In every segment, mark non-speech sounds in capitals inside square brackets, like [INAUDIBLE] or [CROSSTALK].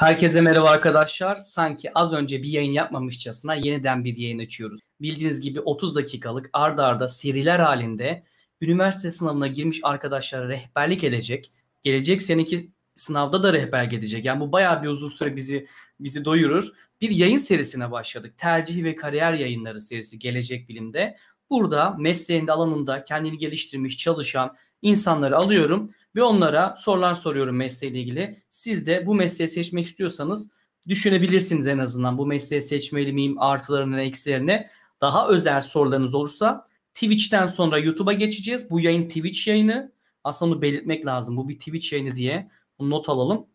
Herkese merhaba arkadaşlar. Sanki az önce bir yayın yapmamışçasına yeniden bir yayın açıyoruz. Bildiğiniz gibi 30 dakikalık ardarda arda seriler halinde üniversite sınavına girmiş arkadaşlara rehberlik edecek. Gelecek seneki sınavda da rehber gelecek. Yani bu bayağı bir uzun süre bizi bizi doyurur. Bir yayın serisine başladık. Tercih ve kariyer yayınları serisi Gelecek Bilim'de. Burada mesleğinde alanında kendini geliştirmiş çalışan insanları alıyorum ve onlara sorular soruyorum mesleğiyle ilgili. Siz de bu mesleği seçmek istiyorsanız düşünebilirsiniz en azından bu mesleği seçmeli miyim artılarını eksilerini. Daha özel sorularınız olursa Twitch'ten sonra YouTube'a geçeceğiz. Bu yayın Twitch yayını. Aslında onu belirtmek lazım. Bu bir Twitch yayını diye. Bunu not alalım.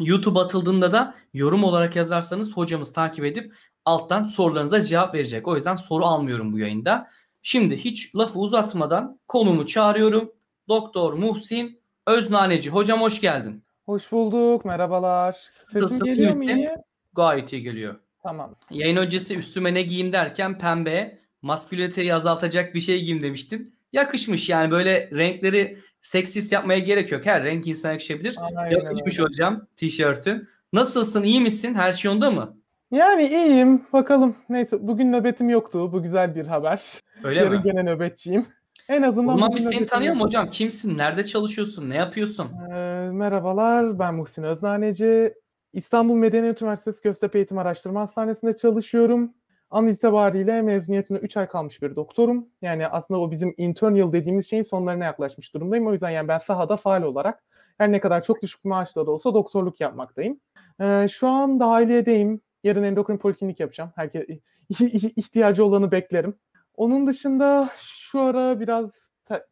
YouTube atıldığında da yorum olarak yazarsanız hocamız takip edip alttan sorularınıza cevap verecek. O yüzden soru almıyorum bu yayında. Şimdi hiç lafı uzatmadan konumu çağırıyorum. Doktor Muhsin Öznaneci. Hocam hoş geldin. Hoş bulduk. Merhabalar. Sesim geliyor mu iyi? Gayet iyi geliyor. Tamam. Yayın öncesi üstüme ne giyeyim derken pembe, masküliniteyi azaltacak bir şey giyeyim demiştin. Yakışmış yani böyle renkleri seksist yapmaya gerek yok. Her renk insana yakışabilir. Aynen Yakışmış öyle. hocam tişörtün. Nasılsın? iyi misin? Her şey yolunda mı? Yani iyiyim. Bakalım. Neyse bugün nöbetim yoktu. Bu güzel bir haber. Öyle Yarın mi? gene nöbetçiyim. En azından O zaman biz seni tanıyalım hocam. Kimsin? Nerede çalışıyorsun? Ne yapıyorsun? Ee, merhabalar. Ben Muhsin Öznaneci. İstanbul Medeniyet Üniversitesi Göztepe Eğitim Araştırma Hastanesi'nde çalışıyorum. An itibariyle mezuniyetine 3 ay kalmış bir doktorum. Yani aslında o bizim intern yıl dediğimiz şeyin sonlarına yaklaşmış durumdayım. O yüzden yani ben sahada faal olarak her ne kadar çok düşük maaşla da olsa doktorluk yapmaktayım. Ee, şu an dahiliyedeyim. Yarın endokrin poliklinik yapacağım. Herkes [LAUGHS] ihtiyacı olanı beklerim. Onun dışında şu ara biraz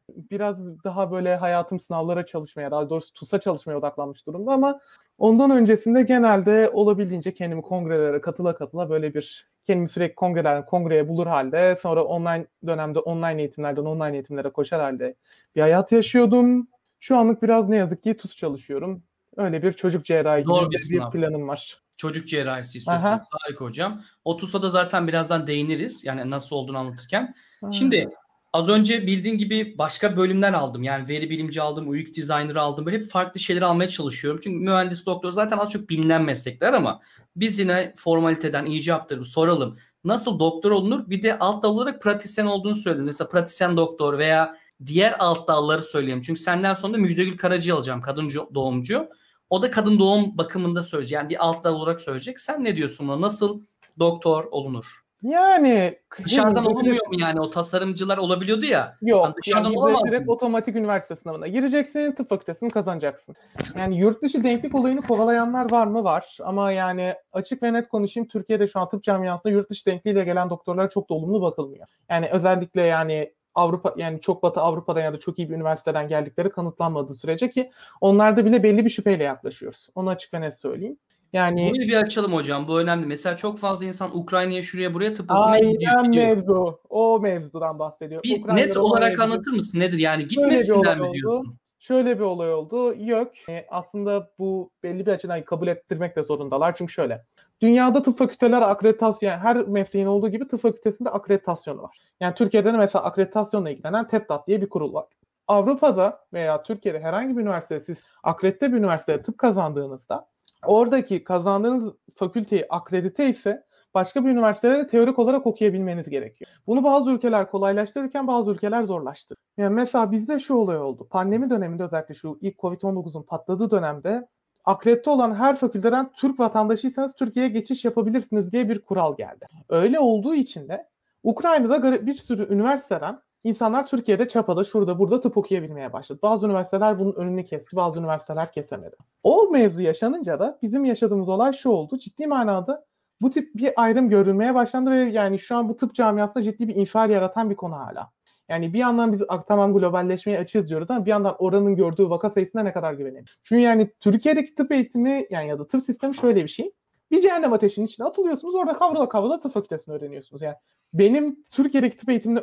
biraz daha böyle hayatım sınavlara çalışmaya, daha doğrusu TUS'a çalışmaya odaklanmış durumda ama ondan öncesinde genelde olabildiğince kendimi kongrelere katıla katıla böyle bir kendimi sürekli kongrelerden kongreye bulur halde sonra online dönemde online eğitimlerden online eğitimlere koşar halde bir hayat yaşıyordum. Şu anlık biraz ne yazık ki TUS çalışıyorum. Öyle bir çocuk cerrahi Zor gibi bir bir, planım var. Çocuk cerrahisi istiyorsunuz. Harika hocam. Otusa da zaten birazdan değiniriz. Yani nasıl olduğunu anlatırken. Ha. Şimdi az önce bildiğin gibi başka bölümler aldım. Yani veri bilimci aldım, UX designer aldım. Böyle hep farklı şeyleri almaya çalışıyorum. Çünkü mühendis doktor zaten az çok bilinen meslekler ama biz yine formaliteden icaptır soralım. Nasıl doktor olunur? Bir de alt dal olarak pratisyen olduğunu söylediniz. Mesela pratisyen doktor veya diğer alt dalları söyleyelim. Çünkü senden sonra da Müjdegül Karacı alacağım. Kadın doğumcu. O da kadın doğum bakımında söyleyecek. Yani bir alt dal olarak söyleyecek. Sen ne diyorsun buna? Nasıl doktor olunur? Yani Dışarıdan olmuyor mu yani? O tasarımcılar olabiliyordu ya. Yok. Hani dışarıdan yani olamaz direkt, direkt mı? otomatik üniversite sınavına gireceksin, tıp fakültesini kazanacaksın. Yani yurt dışı denklik olayını kovalayanlar var mı? Var. Ama yani açık ve net konuşayım Türkiye'de şu an tıp camiasında yurt dışı denkliğiyle gelen doktorlara çok da olumlu bakılmıyor. Yani özellikle yani Avrupa yani çok batı Avrupa'dan ya da çok iyi bir üniversiteden geldikleri kanıtlanmadığı sürece ki onlarda bile belli bir şüpheyle yaklaşıyoruz. Onu açık ve net söyleyeyim. Yani Bunu bir açalım hocam. Bu önemli. Mesela çok fazla insan Ukrayna'ya şuraya buraya tıp okumaya gidiyor. aynen mevzu. O mevzudan bahsediyor. Bir Ukrayna, net olarak gidiyor. anlatır mısın? Nedir yani? Gitmesinler mi oldu. diyorsun? Şöyle bir olay oldu. Yok. E, aslında bu belli bir açıdan kabul ettirmek de zorundalar. Çünkü şöyle. Dünyada tıp fakülteleri akreditasyon, yani her mesleğin olduğu gibi tıp fakültesinde akreditasyonu var. Yani Türkiye'de de mesela akreditasyonla ilgilenen TEPTAT diye bir kurul var. Avrupa'da veya Türkiye'de herhangi bir üniversitede siz akredite bir üniversitede tıp kazandığınızda oradaki kazandığınız fakülteyi akredite ise başka bir üniversitede de teorik olarak okuyabilmeniz gerekiyor. Bunu bazı ülkeler kolaylaştırırken bazı ülkeler zorlaştırır. Yani mesela bizde şu olay oldu. Pandemi döneminde özellikle şu ilk Covid-19'un patladığı dönemde akredite olan her fakülteden Türk vatandaşıysanız Türkiye'ye geçiş yapabilirsiniz diye bir kural geldi. Öyle olduğu için de Ukrayna'da bir sürü üniversiteden insanlar Türkiye'de çapada şurada burada tıp okuyabilmeye başladı. Bazı üniversiteler bunun önünü kesti, bazı üniversiteler kesemedi. O mevzu yaşanınca da bizim yaşadığımız olay şu oldu. Ciddi manada bu tip bir ayrım görülmeye başlandı ve yani şu an bu tıp camiasında ciddi bir infial yaratan bir konu hala. Yani bir yandan biz "Ah, tamam globalleşmeye açığız diyoruz ama bir yandan oranın gördüğü vaka sayısına ne kadar güvenelim? Çünkü yani Türkiye'deki tıp eğitimi yani ya da tıp sistemi şöyle bir şey. Bir cehennem ateşinin içine atılıyorsunuz orada kavrula kavrula tıp fakültesini öğreniyorsunuz. Yani benim Türkiye'deki tıp eğitimini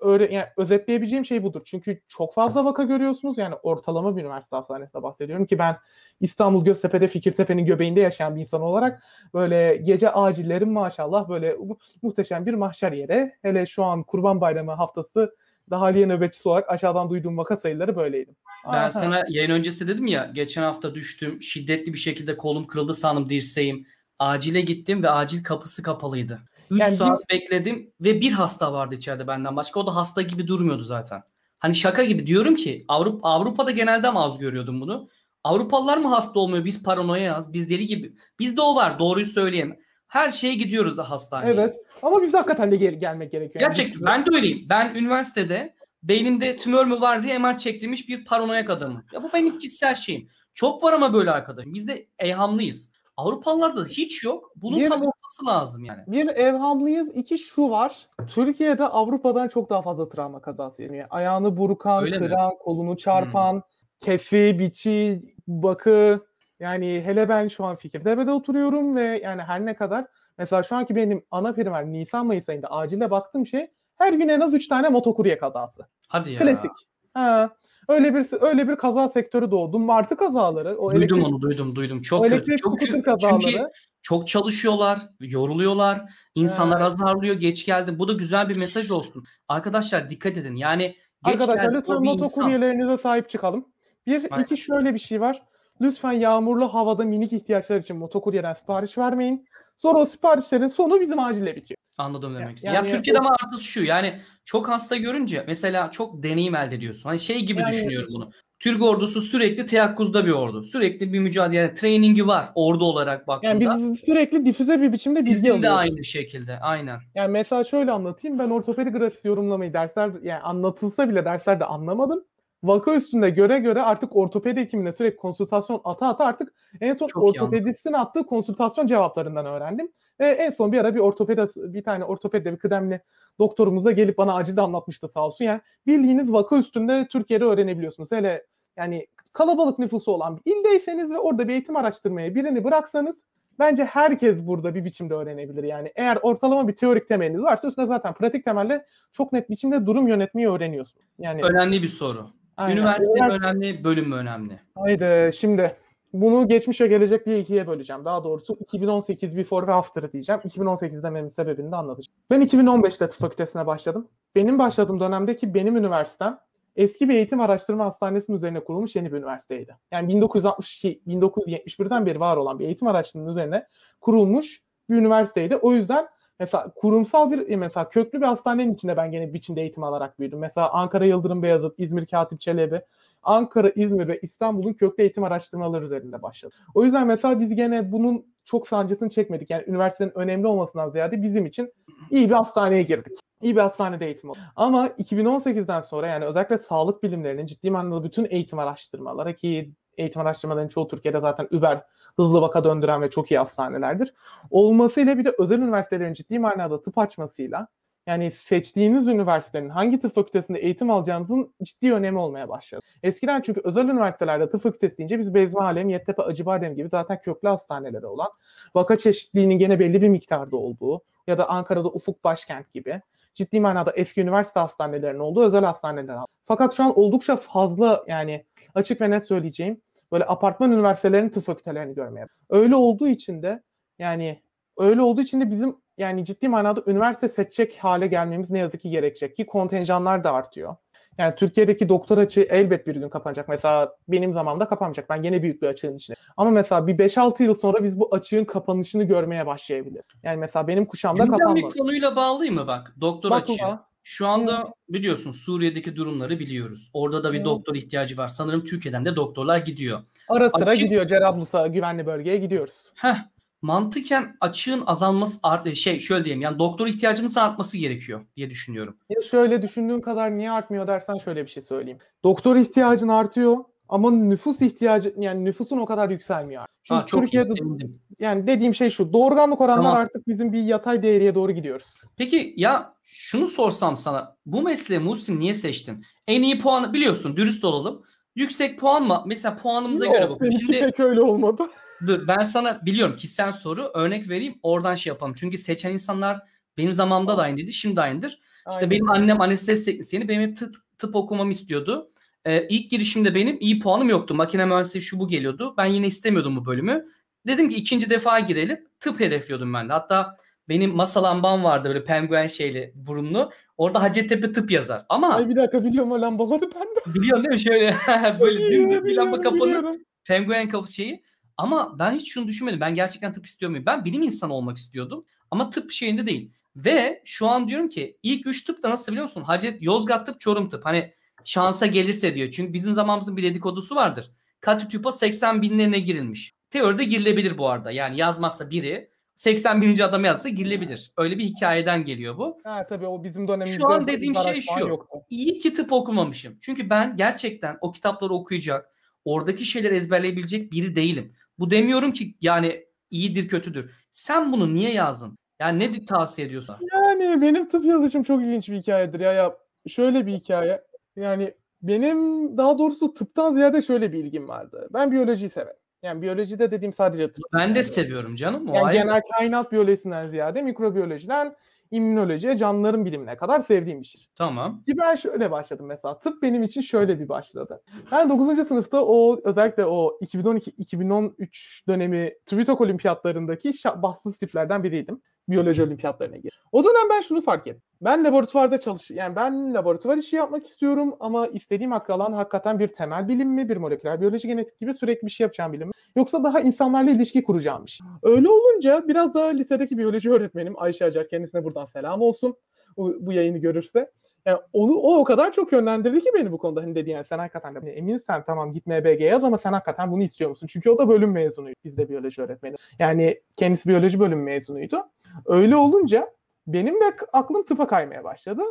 öğre- yani özetleyebileceğim şey budur. Çünkü çok fazla vaka görüyorsunuz. Yani ortalama bir üniversite hastanesinde bahsediyorum ki ben İstanbul Göztepe'de Fikirtepe'nin göbeğinde yaşayan bir insan olarak böyle gece acillerin maşallah böyle mu- muhteşem bir mahşer yeri. Hele şu an Kurban Bayramı haftası dahiliye nöbetçisi olarak aşağıdan duyduğum vaka sayıları böyleydi. Ben Aha. sana yayın öncesi dedim ya geçen hafta düştüm şiddetli bir şekilde kolum kırıldı sandım dirseğim. Acile gittim ve acil kapısı kapalıydı. 3 yani saat bir... bekledim ve bir hasta vardı içeride benden başka. O da hasta gibi durmuyordu zaten. Hani şaka gibi diyorum ki Avrupa Avrupa'da genelde mi az görüyordum bunu. Avrupalılar mı hasta olmuyor? Biz paranoyayız. Biz deli gibi. Bizde o var. Doğruyu söyleyeyim. Her şeye gidiyoruz hastaneye. Evet. Ama biz hakikaten de gel- gelmek gerekiyor. Gerçekten. Yani. Ben de öyleyim. Ben üniversitede beynimde tümör mü var diye MR çektirmiş bir paranoyak adamım. Ya bu benim kişisel şeyim. Çok var ama böyle arkadaşım. Biz de eyhamlıyız. Avrupalılarda hiç yok. Bunun bir, tam ortası lazım yani. Bir evhamlıyız. iki şu var. Türkiye'de Avrupa'dan çok daha fazla travma kazası yani Ayağını burkan, Öyle kıran, mi? kolunu çarpan, hmm. kesi, biçi, bakı. Yani hele ben şu an Fikirtepe'de oturuyorum ve yani her ne kadar mesela şu anki benim ana primer Nisan Mayıs ayında acile baktığım şey her gün en az 3 tane motokurye kazası. Hadi ya. Klasik. Ha. Öyle bir öyle bir kaza sektörü doğdu. Martı kazaları. O duydum elektrik, onu duydum duydum. Çok kötü. Çok kötü. Kazaları. Çünkü çok çalışıyorlar, yoruluyorlar. İnsanlar evet. azarlıyor. Geç geldi. Bu da güzel bir mesaj olsun. Arkadaşlar dikkat edin. Yani geç Arkadaşlar geldi, lütfen motokuryelerinize sahip çıkalım. Bir, Aynen. iki şöyle bir şey var. Lütfen yağmurlu havada minik ihtiyaçlar için motokuryeden sipariş vermeyin. Sonra o siparişlerin sonu bizim acile bitiyor. Anladım demek istedim. Yani, ya Türkiye'de ama artık şu yani çok hasta görünce mesela çok deneyim elde ediyorsun. Hani şey gibi yani, düşünüyorum bunu. Türk ordusu sürekli teyakkuzda bir ordu. Sürekli bir mücadele, yani trainingi var ordu olarak baktığında. Yani biz sürekli difüze bir biçimde bilgi Sizin de aynı şekilde, aynen. Yani mesela şöyle anlatayım. Ben ortopedi grafisi yorumlamayı dersler, yani anlatılsa bile derslerde anlamadım vaka üstünde göre göre artık ortopedi hekimine sürekli konsültasyon ata ata artık en son Çok ortopedistin attığı konsültasyon cevaplarından öğrendim. Ve en son bir ara bir ortopedi bir tane ortopedi bir kıdemli doktorumuz da gelip bana acilde anlatmıştı sağ olsun. Yani bildiğiniz vaka üstünde Türkiye'de öğrenebiliyorsunuz. Hele yani kalabalık nüfusu olan bir ildeyseniz ve orada bir eğitim araştırmaya birini bıraksanız bence herkes burada bir biçimde öğrenebilir. Yani eğer ortalama bir teorik temeliniz varsa üstüne zaten pratik temelde çok net biçimde durum yönetmeyi öğreniyorsunuz. Yani önemli bir soru. Aynen. Üniversite mi önemli, bölüm mü önemli? Haydi şimdi bunu geçmiş ve gelecek diye ikiye böleceğim. Daha doğrusu 2018 before ve after diyeceğim. 2018 dememin sebebini de anlatacağım. Ben 2015'te tıp fakültesine başladım. Benim başladığım dönemdeki benim üniversitem eski bir eğitim araştırma hastanesi üzerine kurulmuş yeni bir üniversiteydi. Yani 1960 1971'den beri var olan bir eğitim araştırmanın üzerine kurulmuş bir üniversiteydi. O yüzden mesela kurumsal bir e, mesela köklü bir hastanenin içinde ben gene biçimde eğitim alarak büyüdüm. Mesela Ankara Yıldırım Beyazıt, İzmir Katip Çelebi, Ankara, İzmir ve İstanbul'un köklü eğitim araştırmaları üzerinde başladı. O yüzden mesela biz gene bunun çok sancısını çekmedik. Yani üniversitenin önemli olmasından ziyade bizim için iyi bir hastaneye girdik. İyi bir hastanede eğitim oldu. Ama 2018'den sonra yani özellikle sağlık bilimlerinin ciddi manada bütün eğitim araştırmaları ki eğitim araştırmalarının çoğu Türkiye'de zaten über hızlı vaka döndüren ve çok iyi hastanelerdir. Olmasıyla bir de özel üniversitelerin ciddi manada tıp açmasıyla yani seçtiğiniz üniversitenin hangi tıp fakültesinde eğitim alacağınızın ciddi önemi olmaya başladı. Eskiden çünkü özel üniversitelerde tıp fakültesi deyince biz Bezmi Alem, Yeditepe, Acıbadem gibi zaten köklü hastaneleri olan vaka çeşitliliğinin gene belli bir miktarda olduğu ya da Ankara'da Ufuk Başkent gibi ciddi manada eski üniversite hastanelerinin olduğu özel hastaneler. Fakat şu an oldukça fazla yani açık ve net söyleyeceğim böyle apartman üniversitelerinin tıp fakültelerini görmeye. Öyle olduğu için de yani öyle olduğu için de bizim yani ciddi manada üniversite seçecek hale gelmemiz ne yazık ki gerekecek ki kontenjanlar da artıyor. Yani Türkiye'deki doktor açığı elbet bir gün kapanacak. Mesela benim zamanımda kapanacak. Ben gene büyük bir açığın içinde. Ama mesela bir 5-6 yıl sonra biz bu açığın kapanışını görmeye başlayabilir. Yani mesela benim kuşağımda kapanmadı. bir konuyla bağlıyım mı bak? Doktor bak açığı. Şu anda Hı. biliyorsun Suriye'deki durumları biliyoruz. Orada da bir Hı. doktor ihtiyacı var. Sanırım Türkiye'den de doktorlar gidiyor. Ara sıra Açık... gidiyor Cerablus'a güvenli bölgeye gidiyoruz. Heh. Mantıken açığın azalması art şey şöyle diyeyim yani doktor ihtiyacımız artması gerekiyor diye düşünüyorum. Ya şöyle düşündüğün kadar niye artmıyor dersen şöyle bir şey söyleyeyim. Doktor ihtiyacın artıyor ama nüfus ihtiyacı yani nüfusun o kadar yükselmiyor. Çünkü ha, çok Türkiye'de iyi, yani dediğim şey şu doğurganlık oranlar tamam. artık bizim bir yatay değeriye doğru gidiyoruz. Peki ya şunu sorsam sana bu mesleği Muhsin niye seçtin? En iyi puanı biliyorsun dürüst olalım. Yüksek puan mı? Mesela puanımıza Yok, göre bakın. Şimdi pek öyle olmadı. Dur ben sana biliyorum kişisel soru örnek vereyim oradan şey yapalım. Çünkü seçen insanlar benim zamanımda da aynıydı şimdi aynıdır. Aynen. İşte benim annem anestezi teknisyeni benim hep tıp, tıp okumamı istiyordu. Ee, ilk girişimde benim iyi puanım yoktu. Makine mühendisliği şu bu geliyordu. Ben yine istemiyordum bu bölümü. Dedim ki ikinci defa girelim. Tıp hedefliyordum ben de. Hatta Benim masa lambam vardı böyle penguen şeyli burunlu. Orada Hacettepe tıp yazar. Ama Ay bir dakika biliyorum o lambaları ben de. biliyorsun değil mi? Şöyle [LAUGHS] böyle dümdüz bir lamba kapanır. Penguen kapı şeyi. Ama ben hiç şunu düşünmedim. Ben gerçekten tıp istiyor muyum? Ben bilim insanı olmak istiyordum. Ama tıp şeyinde değil. Ve şu an diyorum ki ilk üç tıp da nasıl biliyor musun? Hacet, Yozgat tıp, Çorum tıp. Hani şansa gelirse diyor. Çünkü bizim zamanımızın bir dedikodusu vardır. Katütüpa 80 binlerine girilmiş. Teoride girilebilir bu arada. Yani yazmazsa biri 80 bininci adam yazsa girilebilir. Öyle bir hikayeden geliyor bu. Ha tabii o bizim dönemimizde. Şu an dediğim şey şu. Yoktu. İyi ki tıp okumamışım. Çünkü ben gerçekten o kitapları okuyacak, oradaki şeyleri ezberleyebilecek biri değilim. Bu demiyorum ki yani iyidir kötüdür. Sen bunu niye yazdın? Yani ne tavsiye ediyorsun? Yani benim tıp yazışım çok ilginç bir hikayedir ya. ya şöyle bir hikaye. Yani benim daha doğrusu tıptan ziyade şöyle bir ilgim vardı. Ben biyolojiyi severim. Yani biyolojide dediğim sadece. Ben de seviyorum canım. O Yani ayrı. genel kainat biyolojisinden ziyade mikrobiyolojiden immünolojiye, canlıların bilimine kadar sevdiğim bir şey. Tamam. Ki ben şöyle başladım mesela. Tıp benim için şöyle bir başladı. Ben 9. sınıfta o özellikle o 2012-2013 dönemi TÜBİTAK olimpiyatlarındaki şa- bahtsız tiplerden biriydim. Biyoloji olimpiyatlarına gir. O dönem ben şunu fark ettim. Ben laboratuvarda çalış yani ben laboratuvar işi yapmak istiyorum ama istediğim hakkı alan hakikaten bir temel bilim mi, bir moleküler biyoloji genetik gibi sürekli bir şey yapacağım bilim mi? Yoksa daha insanlarla ilişki kuracağım bir şey. Öyle olunca biraz daha lisedeki biyoloji öğretmenim Ayşe Acar kendisine buradan selam olsun. Bu, bu yayını görürse. Yani onu o o kadar çok yönlendirdi ki beni bu konuda hani dedi yani sen hakikaten de eminsen tamam git MBG yaz ama sen hakikaten bunu istiyor musun? Çünkü o da bölüm mezunuydu. Bizde biyoloji öğretmeni. Yani kendisi biyoloji bölüm mezunuydu. Öyle olunca benim de aklım tıpa kaymaya başladı.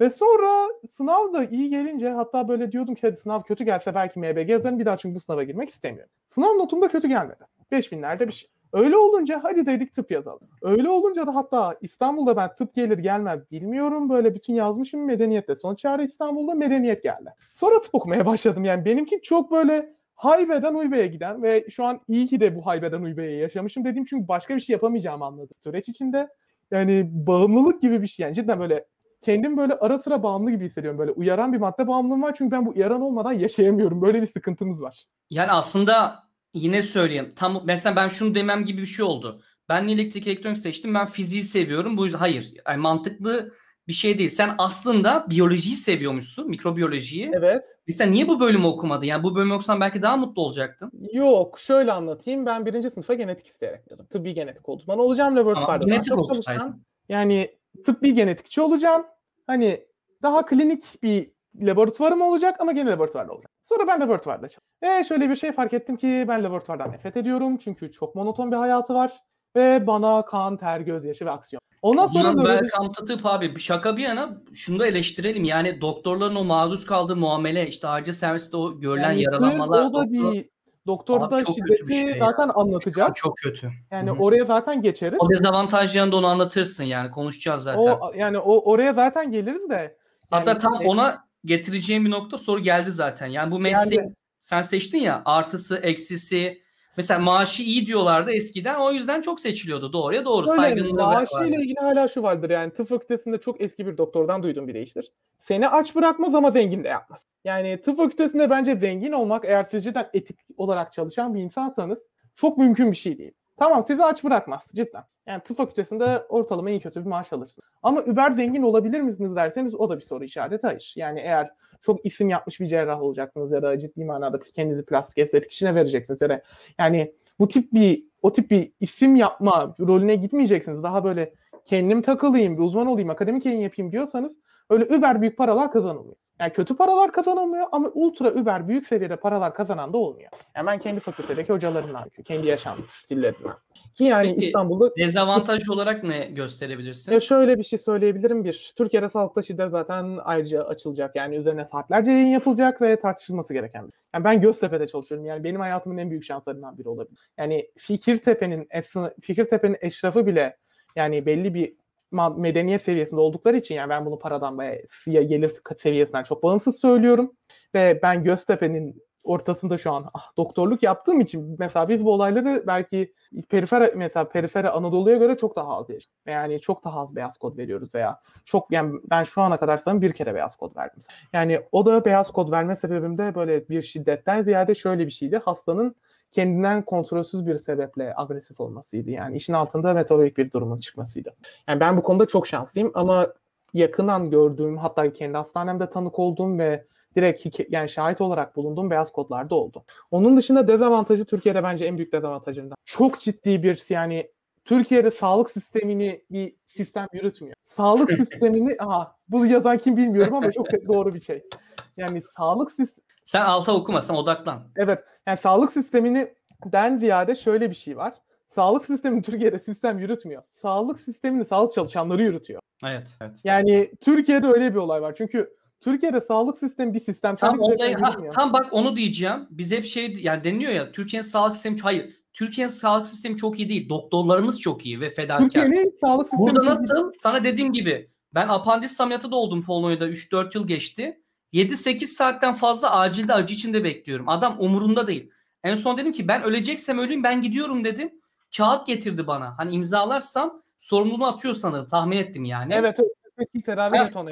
Ve sonra sınav da iyi gelince hatta böyle diyordum ki hadi sınav kötü gelse belki MBG yazarım bir daha çünkü bu sınava girmek istemiyorum. Sınav notum da kötü gelmedi. 5000'lerde bir şey. Öyle olunca hadi dedik tıp yazalım. Öyle olunca da hatta İstanbul'da ben tıp gelir gelmez bilmiyorum. Böyle bütün yazmışım medeniyetle. Son çare İstanbul'da medeniyet geldi. Sonra tıp okumaya başladım. Yani benimki çok böyle haybeden uybeye giden ve şu an iyi ki de bu haybeden uybeye yaşamışım dediğim çünkü başka bir şey yapamayacağımı anladım süreç içinde. Yani bağımlılık gibi bir şey yani cidden böyle kendim böyle ara sıra bağımlı gibi hissediyorum. Böyle uyaran bir madde bağımlılığım var çünkü ben bu uyaran olmadan yaşayamıyorum. Böyle bir sıkıntımız var. Yani aslında yine söyleyeyim. Tam mesela ben şunu demem gibi bir şey oldu. Ben niye elektrik elektronik seçtim? Ben fiziği seviyorum. Bu yüzden hayır. Yani mantıklı bir şey değil. Sen aslında biyolojiyi seviyormuşsun, mikrobiyolojiyi. Evet. Mesela niye bu bölümü okumadın? Yani bu bölümü okusan belki daha mutlu olacaktın. Yok şöyle anlatayım. Ben birinci sınıfa genetik isteyerek girdim. Tıbbi genetik uzmanı olacağım laboratuvarda. Daha genetik çalışacağım. Yani tıbbi genetikçi olacağım. Hani daha klinik bir laboratuvarım olacak ama gene laboratuvarda olacak. Sonra ben laboratuvarda çalıştım. Ve şöyle bir şey fark ettim ki ben laboratuvardan nefret ediyorum. Çünkü çok monoton bir hayatı var. Ve bana kan, ter, gözyaşı ve aksiyon. Ondan sonra Ulan nöroloji- Welcome to tıp abi. Şaka bir yana şunu da eleştirelim. Yani doktorların o maruz kaldığı muamele, işte acil serviste o görülen Yani yaralanmalar. o da doktor- değil. Doktorda Abi çok şiddeti şey ya. zaten anlatacağız. Çok kötü. Yani Hı hı. oraya zaten geçeriz. O dezavantajlarını da onu anlatırsın yani. Konuşacağız zaten. O yani o oraya zaten geliriz de. Hatta yani tam şey- ona getireceğim bir nokta soru geldi zaten. Yani bu mesleği Yani- sen seçtin ya artısı eksisi mesela maaşı iyi diyorlardı eskiden o yüzden çok seçiliyordu doğruya doğru Öyle, saygınlığı maaşıyla ilgili hala şu vardır yani tıp fakültesinde çok eski bir doktordan duyduğum bir değiştir. Seni aç bırakmaz ama zengin de yapmaz. Yani tıp fakültesinde bence zengin olmak eğer siz cidden etik olarak çalışan bir insansanız çok mümkün bir şey değil. Tamam sizi aç bırakmaz cidden. Yani tıp fakültesinde ortalama iyi kötü bir maaş alırsınız. Ama über zengin olabilir misiniz derseniz o da bir soru işareti hayır. Yani eğer çok isim yapmış bir cerrah olacaksınız ya da ciddi manada kendinizi plastik estetik işine vereceksiniz ya da yani bu tip bir o tip bir isim yapma rolüne gitmeyeceksiniz. Daha böyle kendim takılayım, bir uzman olayım, akademik yayın yapayım diyorsanız öyle über büyük paralar kazanılmıyor. Yani kötü paralar kazanılmıyor ama ultra über büyük seviyede paralar kazanan da olmuyor. Yani ben kendi fakültedeki hocalarımdan, kendi yaşam stillerinden. Ki yani Peki, İstanbul'da Dezavantaj olarak ne gösterebilirsin? ya şöyle bir şey söyleyebilirim. Bir, Türkiye'de sağlıkta şiddet zaten ayrıca açılacak. Yani üzerine saatlerce yayın yapılacak ve tartışılması gereken bir. Yani ben Göztepe'de çalışıyorum. Yani benim hayatımın en büyük şanslarından biri olabilir. Yani Fikirtepe'nin Fikirtepe'nin eşrafı bile yani belli bir medeniyet seviyesinde oldukları için yani ben bunu paradan veya gelir seviyesinden çok bağımsız söylüyorum. Ve ben Göztepe'nin ortasında şu an ah, doktorluk yaptığım için mesela biz bu olayları belki perifer mesela perifer Anadolu'ya göre çok daha az yaşıyoruz. Yani çok daha az beyaz kod veriyoruz veya çok yani ben şu ana kadar sanırım bir kere beyaz kod verdim. Yani o da beyaz kod verme sebebim de böyle bir şiddetten ziyade şöyle bir şeydi. Hastanın kendinden kontrolsüz bir sebeple agresif olmasıydı. Yani işin altında metabolik bir durumun çıkmasıydı. Yani ben bu konuda çok şanslıyım ama yakından gördüğüm hatta kendi hastanemde tanık olduğum ve direkt yani şahit olarak bulunduğum beyaz kodlarda oldu. Onun dışında dezavantajı Türkiye'de bence en büyük dezavantajından. Çok ciddi bir yani Türkiye'de sağlık sistemini bir sistem yürütmüyor. Sağlık [LAUGHS] sistemini aha bu yazan kim bilmiyorum ama çok [LAUGHS] doğru bir şey. Yani sağlık sistemi sen alta okuma, sen odaklan. Evet. Yani sağlık sistemini den ziyade şöyle bir şey var. Sağlık sistemi Türkiye'de sistem yürütmüyor. Sağlık sistemini sağlık çalışanları yürütüyor. Evet, evet. Yani Türkiye'de öyle bir olay var. Çünkü Türkiye'de sağlık sistemi bir sistem. Tam, olay, ha, tam bak onu diyeceğim. Biz hep şey yani deniliyor ya Türkiye'nin sağlık sistemi hayır. Türkiye'nin sağlık sistemi çok iyi değil. Doktorlarımız çok iyi ve fedakar. Türkiye'nin sağlık sistemi Burada nasıl? Sana dediğim gibi ben apandis ameliyatı da oldum Polonya'da 3-4 yıl geçti. 7-8 saatten fazla acilde acı içinde bekliyorum. Adam umurunda değil. En son dedim ki ben öleceksem öleyim ben gidiyorum dedim. Kağıt getirdi bana. Hani imzalarsam sorumluluğunu atıyor sanırım. Tahmin ettim yani. Evet. evet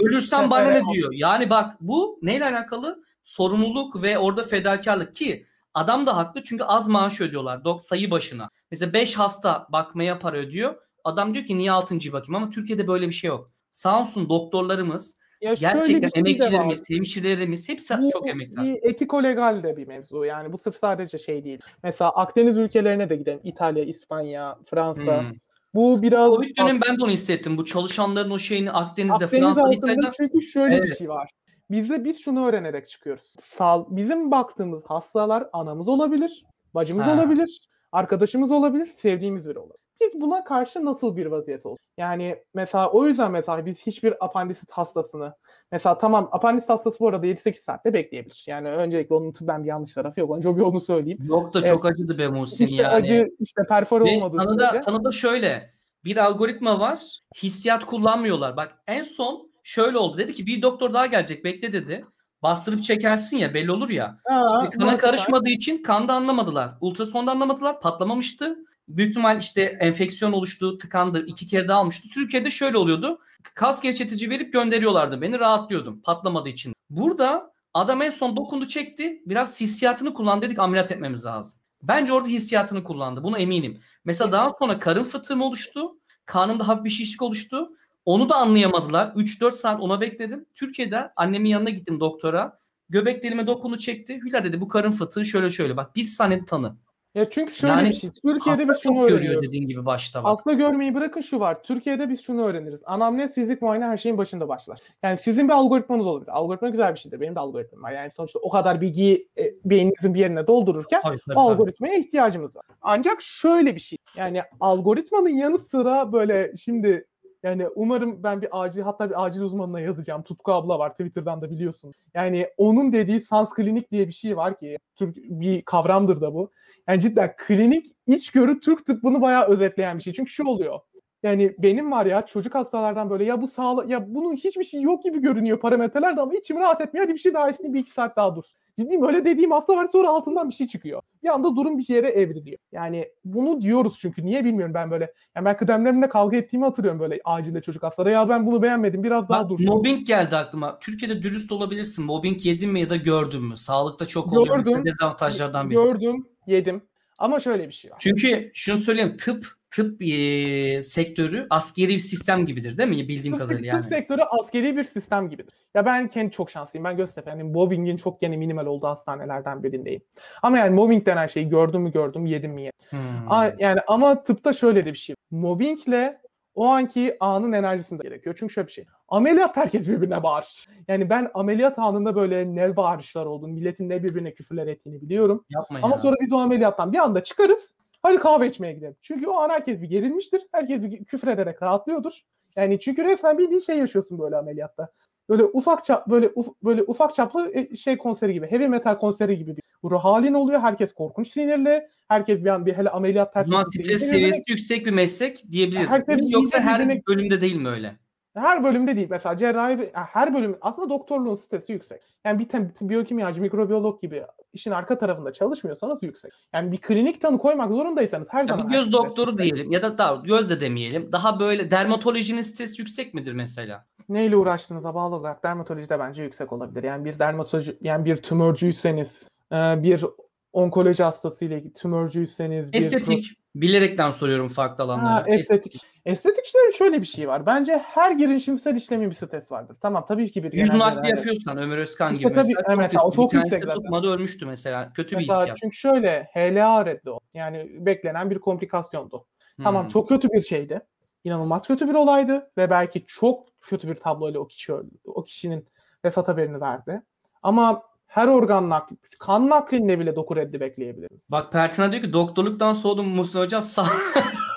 ölürsem bana ne diyor? Yani bak bu neyle alakalı? Sorumluluk ve orada fedakarlık ki adam da haklı çünkü az maaş ödüyorlar dok sayı başına. Mesela 5 hasta bakmaya para ödüyor. Adam diyor ki niye 6.'yı bakayım ama Türkiye'de böyle bir şey yok. Sağ olsun doktorlarımız ya Gerçekten şey emekçilerimiz, hemşirelerimiz hepsi bu, çok emekli. Bir etiko-legal de bir mevzu. Yani bu sırf sadece şey değil. Mesela Akdeniz ülkelerine de gidelim. İtalya, İspanya, Fransa. Hmm. Bu biraz... Covid dönemi ben de onu hissettim. Bu çalışanların o şeyini Akdeniz'de, Akdeniz Fransa'da, İtalya'da... Çünkü şöyle evet. bir şey var. Bizde biz şunu öğrenerek çıkıyoruz. Sağ, bizim baktığımız hastalar anamız olabilir, bacımız ha. olabilir, arkadaşımız olabilir, sevdiğimiz biri olabilir biz buna karşı nasıl bir vaziyet olur? Yani mesela o yüzden mesela biz hiçbir apandisit hastasını mesela tamam apandisit hastası bu arada 7-8 saatte bekleyebilir. Yani öncelikle onun tıbben bir yanlış tarafı yok. Önce bir onu söyleyeyim. Yok da çok evet. acıdı be Muhsin işte yani. acı işte perfor olmadığı tanıda, sürece. Tanıda şöyle bir algoritma var. Hissiyat kullanmıyorlar. Bak en son şöyle oldu. Dedi ki bir doktor daha gelecek bekle dedi. Bastırıp çekersin ya belli olur ya. Aa, Şimdi kana karışmadığı için kanda anlamadılar. Ultrasonda anlamadılar. Patlamamıştı büyük ihtimal işte enfeksiyon oluştu, tıkandı, iki kere daha almıştı. Türkiye'de şöyle oluyordu. Kas gevşetici verip gönderiyorlardı beni. Rahatlıyordum patlamadığı için. Burada adam en son dokundu çekti. Biraz hissiyatını kullan dedik ameliyat etmemiz lazım. Bence orada hissiyatını kullandı. Bunu eminim. Mesela daha sonra karın fıtığım oluştu. Karnımda hafif bir şişlik oluştu. Onu da anlayamadılar. 3-4 saat ona bekledim. Türkiye'de annemin yanına gittim doktora. Göbeklerime dokunu çekti. Hülya dedi bu karın fıtığı şöyle şöyle. Bak bir saniye tanı. Ya çünkü şöyle yani, bir şey. Türkiye'de biz şunu öğreniyoruz. dediğin gibi başta bak. Görmeyi bırakın şu var. Türkiye'de biz şunu öğreniriz. Anamnez, fizik muayene her şeyin başında başlar. Yani sizin bir algoritmanız olabilir. Algoritma güzel bir şeydir. Benim de algoritmam var. Yani sonuçta o kadar bilgiyi e, beyninizin bir yerine doldururken tabii, tabii, algoritmaya tabii. ihtiyacımız var. Ancak şöyle bir şey. Yani algoritmanın yanı sıra böyle şimdi yani umarım ben bir acil hatta bir acil uzmanına yazacağım. Tutku abla var Twitter'dan da biliyorsun. Yani onun dediği sans klinik diye bir şey var ki Türk bir kavramdır da bu. Yani cidden klinik içgörü Türk tıbbını bayağı özetleyen bir şey. Çünkü şu oluyor. Yani benim var ya çocuk hastalardan böyle ya bu sağla ya bunun hiçbir şey yok gibi görünüyor parametrelerde ama içim rahat etmiyor. Hadi bir şey daha isteyeyim bir iki saat daha dur. Ciddiyim öyle dediğim hasta var sonra altından bir şey çıkıyor. Bir anda durum bir yere evriliyor. Yani bunu diyoruz çünkü niye bilmiyorum ben böyle. Yani ben kıdemlerimle kavga ettiğimi hatırlıyorum böyle acilde çocuk hastalara. Ya ben bunu beğenmedim biraz daha dur. Mobbing geldi aklıma. Türkiye'de dürüst olabilirsin. Mobbing yedin mi ya da gördün mü? Sağlıkta çok oluyor. Gördüm. Dezavantajlardan birisi. Gördüm, yedim. Ama şöyle bir şey var. Çünkü şunu söyleyeyim tıp tıp e, sektörü askeri bir sistem gibidir değil mi bildiğim tıp, kadarıyla yani. Tıp sektörü askeri bir sistem gibidir. Ya ben kendi çok şanslıyım. Ben Göztepe yani mobbingin çok yeni minimal olduğu hastanelerden birindeyim. Ama yani mobbing denen şeyi gördüm mü gördüm, yedim mi yedim. Hmm. yani ama tıpta şöyle de bir şey. Mobbingle o anki anın enerjisinde gerekiyor. Çünkü şöyle bir şey. Ameliyat herkes birbirine bağırır. Yani ben ameliyat anında böyle ne bağırışlar olduğunu, milletin ne birbirine küfürler ettiğini biliyorum. Yapma Ama ya. sonra biz o ameliyattan bir anda çıkarız. Hadi kahve içmeye gidelim. Çünkü o an herkes bir gerilmiştir. Herkes bir küfür ederek rahatlıyordur. Yani çünkü resmen bildiğin şey yaşıyorsun böyle ameliyatta. Böyle ufak çap böyle uf, böyle ufak çaplı e, şey konseri gibi, heavy metal konseri gibi bir ruh halin oluyor. Herkes korkunç sinirli. Herkes bir an bir hele ameliyat tercih Zaman stres seviyesi yüksek bir meslek diyebiliriz. Herkes Yoksa her birbirine... bölümde değil mi öyle? Her bölümde değil. Mesela cerrahi her bölüm aslında doktorluğun stresi yüksek. Yani bir biyokimyacı, mikrobiyolog gibi işin arka tarafında çalışmıyorsanız yüksek. Yani bir klinik tanı koymak zorundaysanız her Ya zaman bir göz doktoru yüksek. diyelim ya da daha göz de demeyelim. Daha böyle dermatolojinin stres yüksek midir mesela? Neyle uğraştığınıza bağlı olarak dermatolojide bence yüksek olabilir. Yani bir dermatoloji yani bir tümörcüyseniz, bir onkoloji hastasıyla ilgili tümörcüyseniz, bir Estetik. Bilerekten soruyorum farklı Ha, alanları. estetik. Estetik işlerin şöyle bir şey var. Bence her girişimsel işlemin bir stres vardır. Tamam tabii ki bir Yüz nakli yapıyorsan Ömer Özkan İşte gibi tabii, mesela evet, çok, o riskli. çok bir tanesi tutmadı ölmüştü mesela. Kötü bir Mesela hissiyat. çünkü şöyle HLA reddi o. Yani beklenen bir komplikasyondu. Tamam Hmm. çok kötü bir şeydi. İnanılmaz kötü bir olaydı ve belki çok kötü bir tabloyla o kişi öldü. O kişinin vefat haberini verdi. Ama her organ nakli, kan naklinle bile doku reddi bekleyebilirsiniz. Bak Pertina diyor ki doktorluktan soğudum Muhsin Hocam sağ. [LAUGHS] [LAUGHS]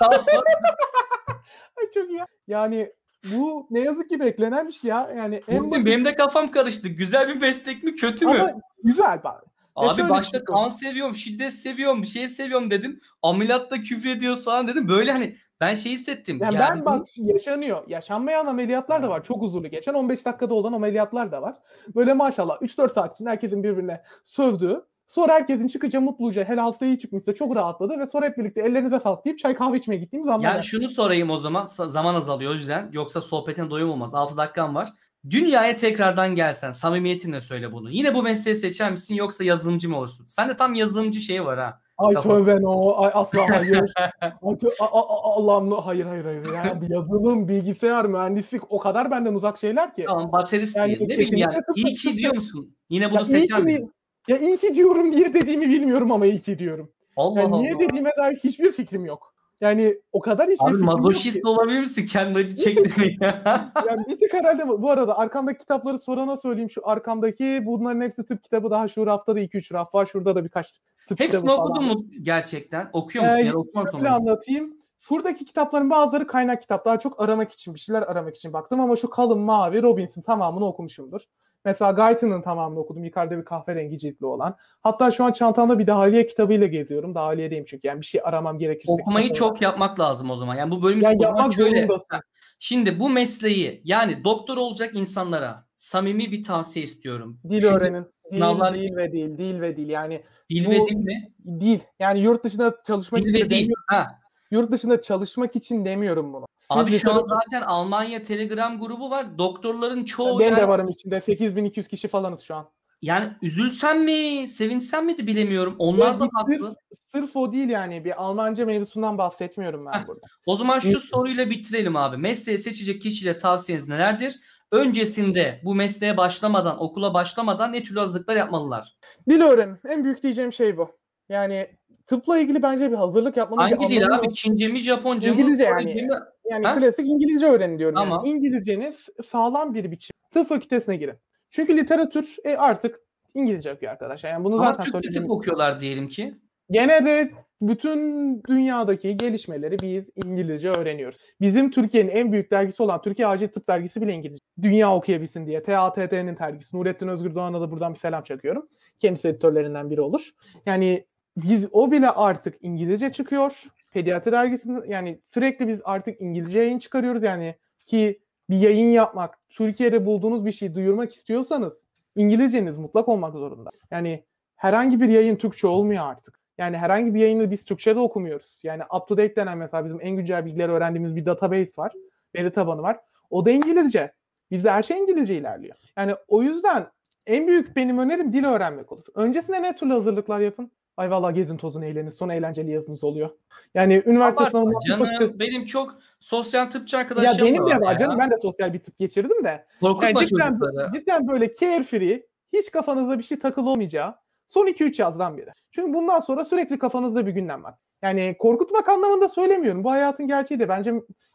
Ay çok iyi. ya. Yani bu ne yazık ki beklenen bir şey ya. Yani en Muhsin basit benim de kafam karıştı. Güzel bir meslek mi kötü mü? ama güzel bari. Abi şöyle başta şey kan seviyorum, şiddet seviyorum, bir şey seviyorum dedin. Ameliyatta küfür ediyoruz falan dedim. Böyle hani ben şey hissettim. Yani geldim- ben bak yaşanıyor. Yaşanmayan ameliyatlar da var. Çok huzurlu geçen 15 dakikada olan ameliyatlar da var. Böyle maşallah 3-4 saat için herkesin birbirine sövdüğü. Sonra herkesin çıkınca mutluca hele hasta iyi çıkmışsa çok rahatladı ve sonra hep birlikte ellerinize sağlık deyip çay kahve içmeye gittiğimiz anlar. Yani şunu sorayım o zaman. Zaman azalıyor o yüzden. Yoksa sohbetine doyum olmaz. 6 dakikam var. Dünyaya tekrardan gelsen samimiyetinle söyle bunu. Yine bu mesleği seçer misin yoksa yazılımcı mı olursun? Sende tam yazılımcı şeyi var ha. Ay kafa- tövbe no. Ay asla [LAUGHS] hayır. Allah'ım no. Hayır hayır hayır. Ya, bir yazılım, bilgisayar, mühendislik o kadar benden uzak şeyler ki. Tamam baterist Yani diyelim. Ne bileyim yani. İyi ki diyor musun? Yine bunu Ya iyi, seçer ki, misin? ya iyi ki diyorum diye dediğimi bilmiyorum ama iyi ki diyorum. Allah Yani Allah. niye dediğime dair hiçbir fikrim yok. Yani o kadar hiçbir Abi mazoşist olabilir misin? Kendi acı çektirmeyi. [LAUGHS] Yani bir tık herhalde bu arada arkamdaki kitapları sorana söyleyeyim. Şu arkamdaki bunların hepsi tıp kitabı. Daha şu rafta da 2-3 raf var. Şurada da birkaç tıp Hepsini kitabı falan okudun mu gerçekten? Okuyor musun Ee, ya da okumaz şöyle mısın? anlatayım. Şuradaki kitapların bazıları kaynak kitap. Daha çok aramak için, bir şeyler aramak için baktım ama şu kalın mavi Robinson tamamını okumuşumdur. Mesela Guyton'ın tamamını okudum. Yukarıda bir kahverengi ciltli olan. Hatta şu an çantamda bir Dahiliye kitabıyla geziyorum. Dahiliye'deyim çünkü. Yani bir şey aramam gerekirse. Okumayı çok yapmak lazım o zaman. Yani bu bölümü Yani yapmak şöyle. zorundasın. Şimdi bu mesleği yani doktor olacak insanlara samimi bir tavsiye istiyorum. Dil Şimdi öğrenin. Dil, sınavlar- değil ve değil. Dil ve dil. Yani Dil bu- ve dil mi? dil. Yani yurt dışında çalışmak Dil için ve de dil. Ha. Yurt dışında çalışmak için demiyorum bunu. Abi şu an zaten Almanya Telegram grubu var. Doktorların çoğu ben yani, de varım içinde. 8200 kişi falanız şu an. yani üzülsem mi, sevinsem mi de bilemiyorum. Onlar da haklı. Sırf o değil yani. Bir Almanca mevzusundan bahsetmiyorum ben Heh. burada. O zaman şu soruyla bitirelim abi. Mesleği seçecek kişiyle tavsiyeniz nelerdir? Öncesinde bu mesleğe başlamadan, okula başlamadan ne türlü hazırlıklar yapmalılar? Dil öğrenin. En büyük diyeceğim şey bu. Yani tıpla ilgili bence bir hazırlık yapmanın bir Hangi dil abi? yok. Çince mi, Japonca mı? İngilizce yani. mi? Yani Ha? klasik İngilizce öğrenin diyorum. Tamam. Yani. İngilizceniz sağlam bir biçim. Tıp fakültesine girin. Çünkü literatür e, artık İngilizce okuyor arkadaşlar. Yani bunu Ama zaten Türkçe söyledim. tıp okuyorlar diyelim ki. Gene de bütün dünyadaki gelişmeleri biz İngilizce öğreniyoruz. Bizim Türkiye'nin en büyük dergisi olan Türkiye Acil Tıp Dergisi bile İngilizce. Dünya okuyabilsin diye. TATT'nin dergisi. Nurettin Özgür Doğan'a da buradan bir selam çakıyorum. Kendisi editörlerinden biri olur. Yani biz o bile artık İngilizce çıkıyor. Pediatri dergisinde yani sürekli biz artık İngilizce yayın çıkarıyoruz yani ki bir yayın yapmak, Türkiye'de bulduğunuz bir şeyi duyurmak istiyorsanız İngilizceniz mutlak olmak zorunda. Yani herhangi bir yayın Türkçe olmuyor artık. Yani herhangi bir yayını biz Türkçe'de okumuyoruz. Yani up to date denen mesela bizim en güncel bilgileri öğrendiğimiz bir database var. Veri tabanı var. O da İngilizce. Bizde her şey İngilizce ilerliyor. Yani o yüzden en büyük benim önerim dil öğrenmek olur. Öncesinde ne türlü hazırlıklar yapın? Ay vallahi gezin tozun eğlenin. Sonra eğlenceli yazınız oluyor. Yani üniversite Abartma sınavında tıp canım. fakültesi... Benim çok sosyal tıpçı Ya arkadaşlarım benim de var var ya. canım. Ben de sosyal bir tıp geçirdim de. Korkutma Yani cidden, çocukları. cidden böyle carefree, hiç kafanızda bir şey takılı olmayacağı son 2-3 yazdan biri. Çünkü bundan sonra sürekli kafanızda bir gündem var. Yani korkutmak anlamında söylemiyorum. Bu hayatın gerçeği de bence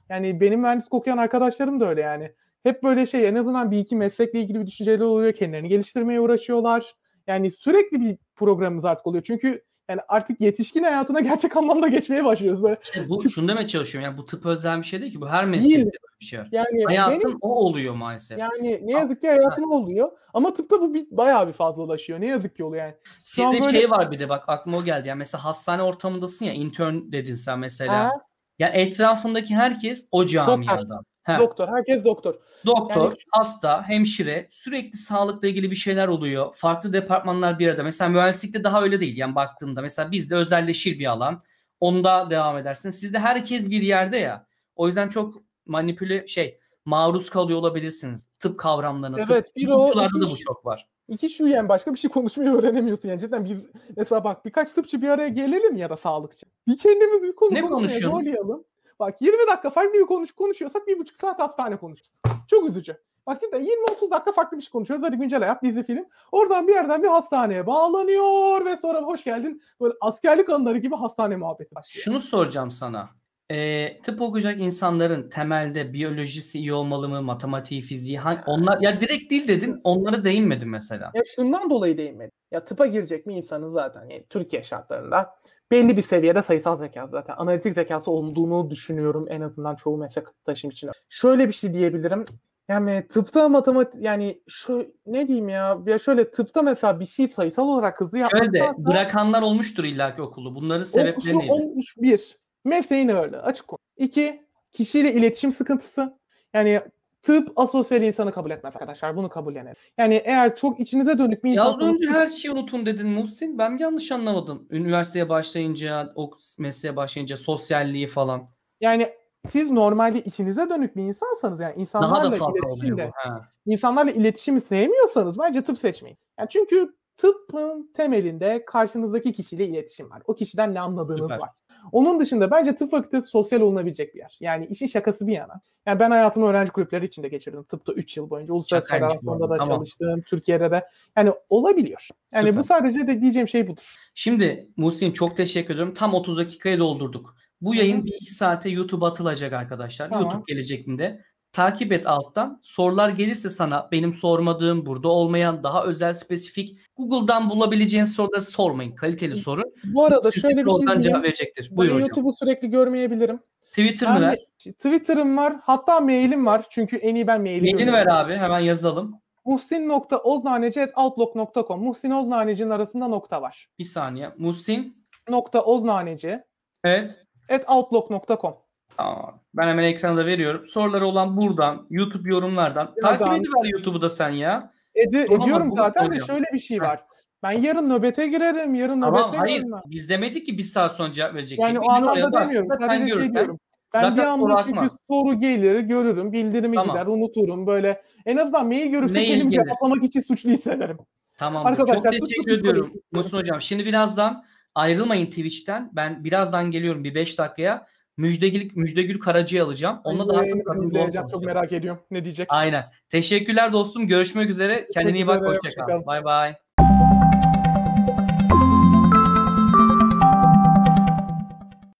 yani benim mühendislik okuyan arkadaşlarım da öyle yani. Hep böyle şey en azından bir iki meslekle ilgili bir düşünceleri oluyor. Kendilerini geliştirmeye uğraşıyorlar. Yani sürekli bir programımız artık oluyor. Çünkü yani artık yetişkin hayatına [LAUGHS] gerçek anlamda geçmeye başlıyoruz. Böyle İşte bu şunu demeye çalışıyorum. Yani bu tıp özel bir şey değil ki. Bu her meslekte Değil. bir şey var. yani Hayatın benim o oluyor maalesef. yani ne yazık ki hayatın oluyor. Ama tıpta bu bir, bayağı bir fazlalaşıyor. Ne yazık ki oluyor yani. Sizde böyle- şey var bir de bak aklıma o geldi. Yani mesela hastane ortamındasın ya intern dedin sen mesela. Ha? Ya etrafındaki herkes o camiadan. Doktor. Herkes doktor. Doktor, Yani- hasta, hemşire sürekli sağlıkla ilgili bir şeyler oluyor. Farklı departmanlar bir arada. Mesela mühendislikte daha öyle değil. Yani baktığımda mesela bizde özelleşir bir alan. Onda devam edersin. Sizde herkes bir yerde ya. O yüzden çok manipüle şey maruz kalıyor olabilirsiniz. Tıp kavramlarına. Evet, tıp, bir o, da bu çok var. İki şu yani başka bir şey konuşmayı öğrenemiyorsun yani cidden biz mesela bak birkaç tıpçı bir araya gelelim ya da sağlıkçı. Bir kendimiz bir konu Ne konuşuyorsunuz? zorlayalım. Bak 20 dakika farklı bir konuş konuşuyorsak bir buçuk saat hastane konuşuruz. Çok üzücü. Bak cidden 20-30 dakika farklı bir şey konuşuyoruz. Hadi güncel hayat, dizi, film. Oradan bir yerden bir hastaneye bağlanıyor ve sonra hoş geldin. Böyle askerlik anıları gibi hastane muhabbeti başlıyor. Şunu soracağım sana. Ee, tıp okuyacak insanların temelde biyolojisi iyi olmalı mı? Matematiği, fiziği hangi, onlar ya direkt değil dedin. Onlara değinmedin mesela. Ya şundan dolayı değinmedim. Ya tıpa girecek mi insanın zaten yani Türkiye şartlarında belli bir seviyede sayısal zeka zaten analitik zekası olduğunu düşünüyorum en azından çoğu meslektaşım için. Şöyle bir şey diyebilirim. Yani tıpta matematik yani şu ne diyeyim ya ya şöyle tıpta mesela bir şey sayısal olarak hızlı yapmak Şöyle de bırakanlar olmuştur illaki okulu. Bunların sebepleri neydi? olmuş bir. Mesleğin öyle açık konu. İki, kişiyle iletişim sıkıntısı. Yani tıp asosyal insanı kabul etmez arkadaşlar. Bunu kabullenelim. Yani eğer çok içinize dönük bir Ya az insansanız önce her şeyi unutun dedin Muhsin. Ben mi yanlış anlamadım? Üniversiteye başlayınca, o mesleğe başlayınca sosyalliği falan. yani siz normalde içinize dönük bir insansanız yani insanlarla iletişimde, insanlarla iletişimi sevmiyorsanız bence tıp seçmeyin. Yani çünkü tıbbın temelinde karşınızdaki kişiyle iletişim var. O kişiden ne anladığınız Süper. var. Onun dışında bence tıp fakültesi sosyal olunabilecek bir yer. Yani işin şakası bir yana. Yani ben hayatımı öğrenci kulüpleri içinde geçirdim. Tıpta 3 yıl boyunca. Uluslararası Şakaymış da tamam. çalıştım. Türkiye'de de. Yani olabiliyor. Yani Süper. bu sadece de diyeceğim şey budur. Şimdi Muhsin çok teşekkür ediyorum. Tam 30 dakikayı doldurduk. Bu yayın hı. bir iki saate YouTube'a atılacak arkadaşlar. Tamam. YouTube gelecekinde. Takip et alttan. Sorular gelirse sana benim sormadığım, burada olmayan, daha özel, spesifik Google'dan bulabileceğin soruları sormayın. Kaliteli soru. Bu arada Siz şöyle bir şey diyeyim. cevap verecektir. Buyur hocam. YouTube'u sürekli görmeyebilirim. Twitter'ını ver. Twitter'ım var. Hatta mailim var. Çünkü en iyi ben maili Mailini ver abi. Hemen yazalım. Muhsin.oznaneci.outlook.com Muhsin Oznaneci'nin arasında nokta var. Bir saniye. Muhsin. Nokta Oznaneci Evet. at outlook.com Tamam. Ben hemen ekrana da veriyorum. Soruları olan buradan, YouTube yorumlardan. Birazdan- Takip ediver YouTube'u da sen ya. Soramadım, ediyorum zaten de şöyle bir şey var. Ben yarın nöbete girerim. Yarın Tamam nöbete hayır. girerim. ben. Biz demedik ki bir saat sonra cevap verecek. Yani o anlamda bak. demiyorum. Sen Sadece şey görürsen- diyorum. Ben zaten bir soru anda çünkü akmaz. soru gelir, görürüm, bildirimi Tamam. gider, unuturum. Böyle en azından mail görürsem Mail gelir. cevaplamak için suçlu hissederim. Tamamdır. Arkadaşlar, Çok teşekkür ediyorum. Muhsin Hocam. Şimdi birazdan ayrılmayın Twitch'ten. Ben birazdan geliyorum bir 5 dakikaya. Müjdegül, Müjdegül Karacı'yı alacağım. Onunla daha çok izleyeceğim, Çok merak ediyorum. Ne diyecek? Aynen. Teşekkürler dostum. Görüşmek üzere. Kendine iyi bak. üzere, Hoşça hoşça kal. kal. Bay bay.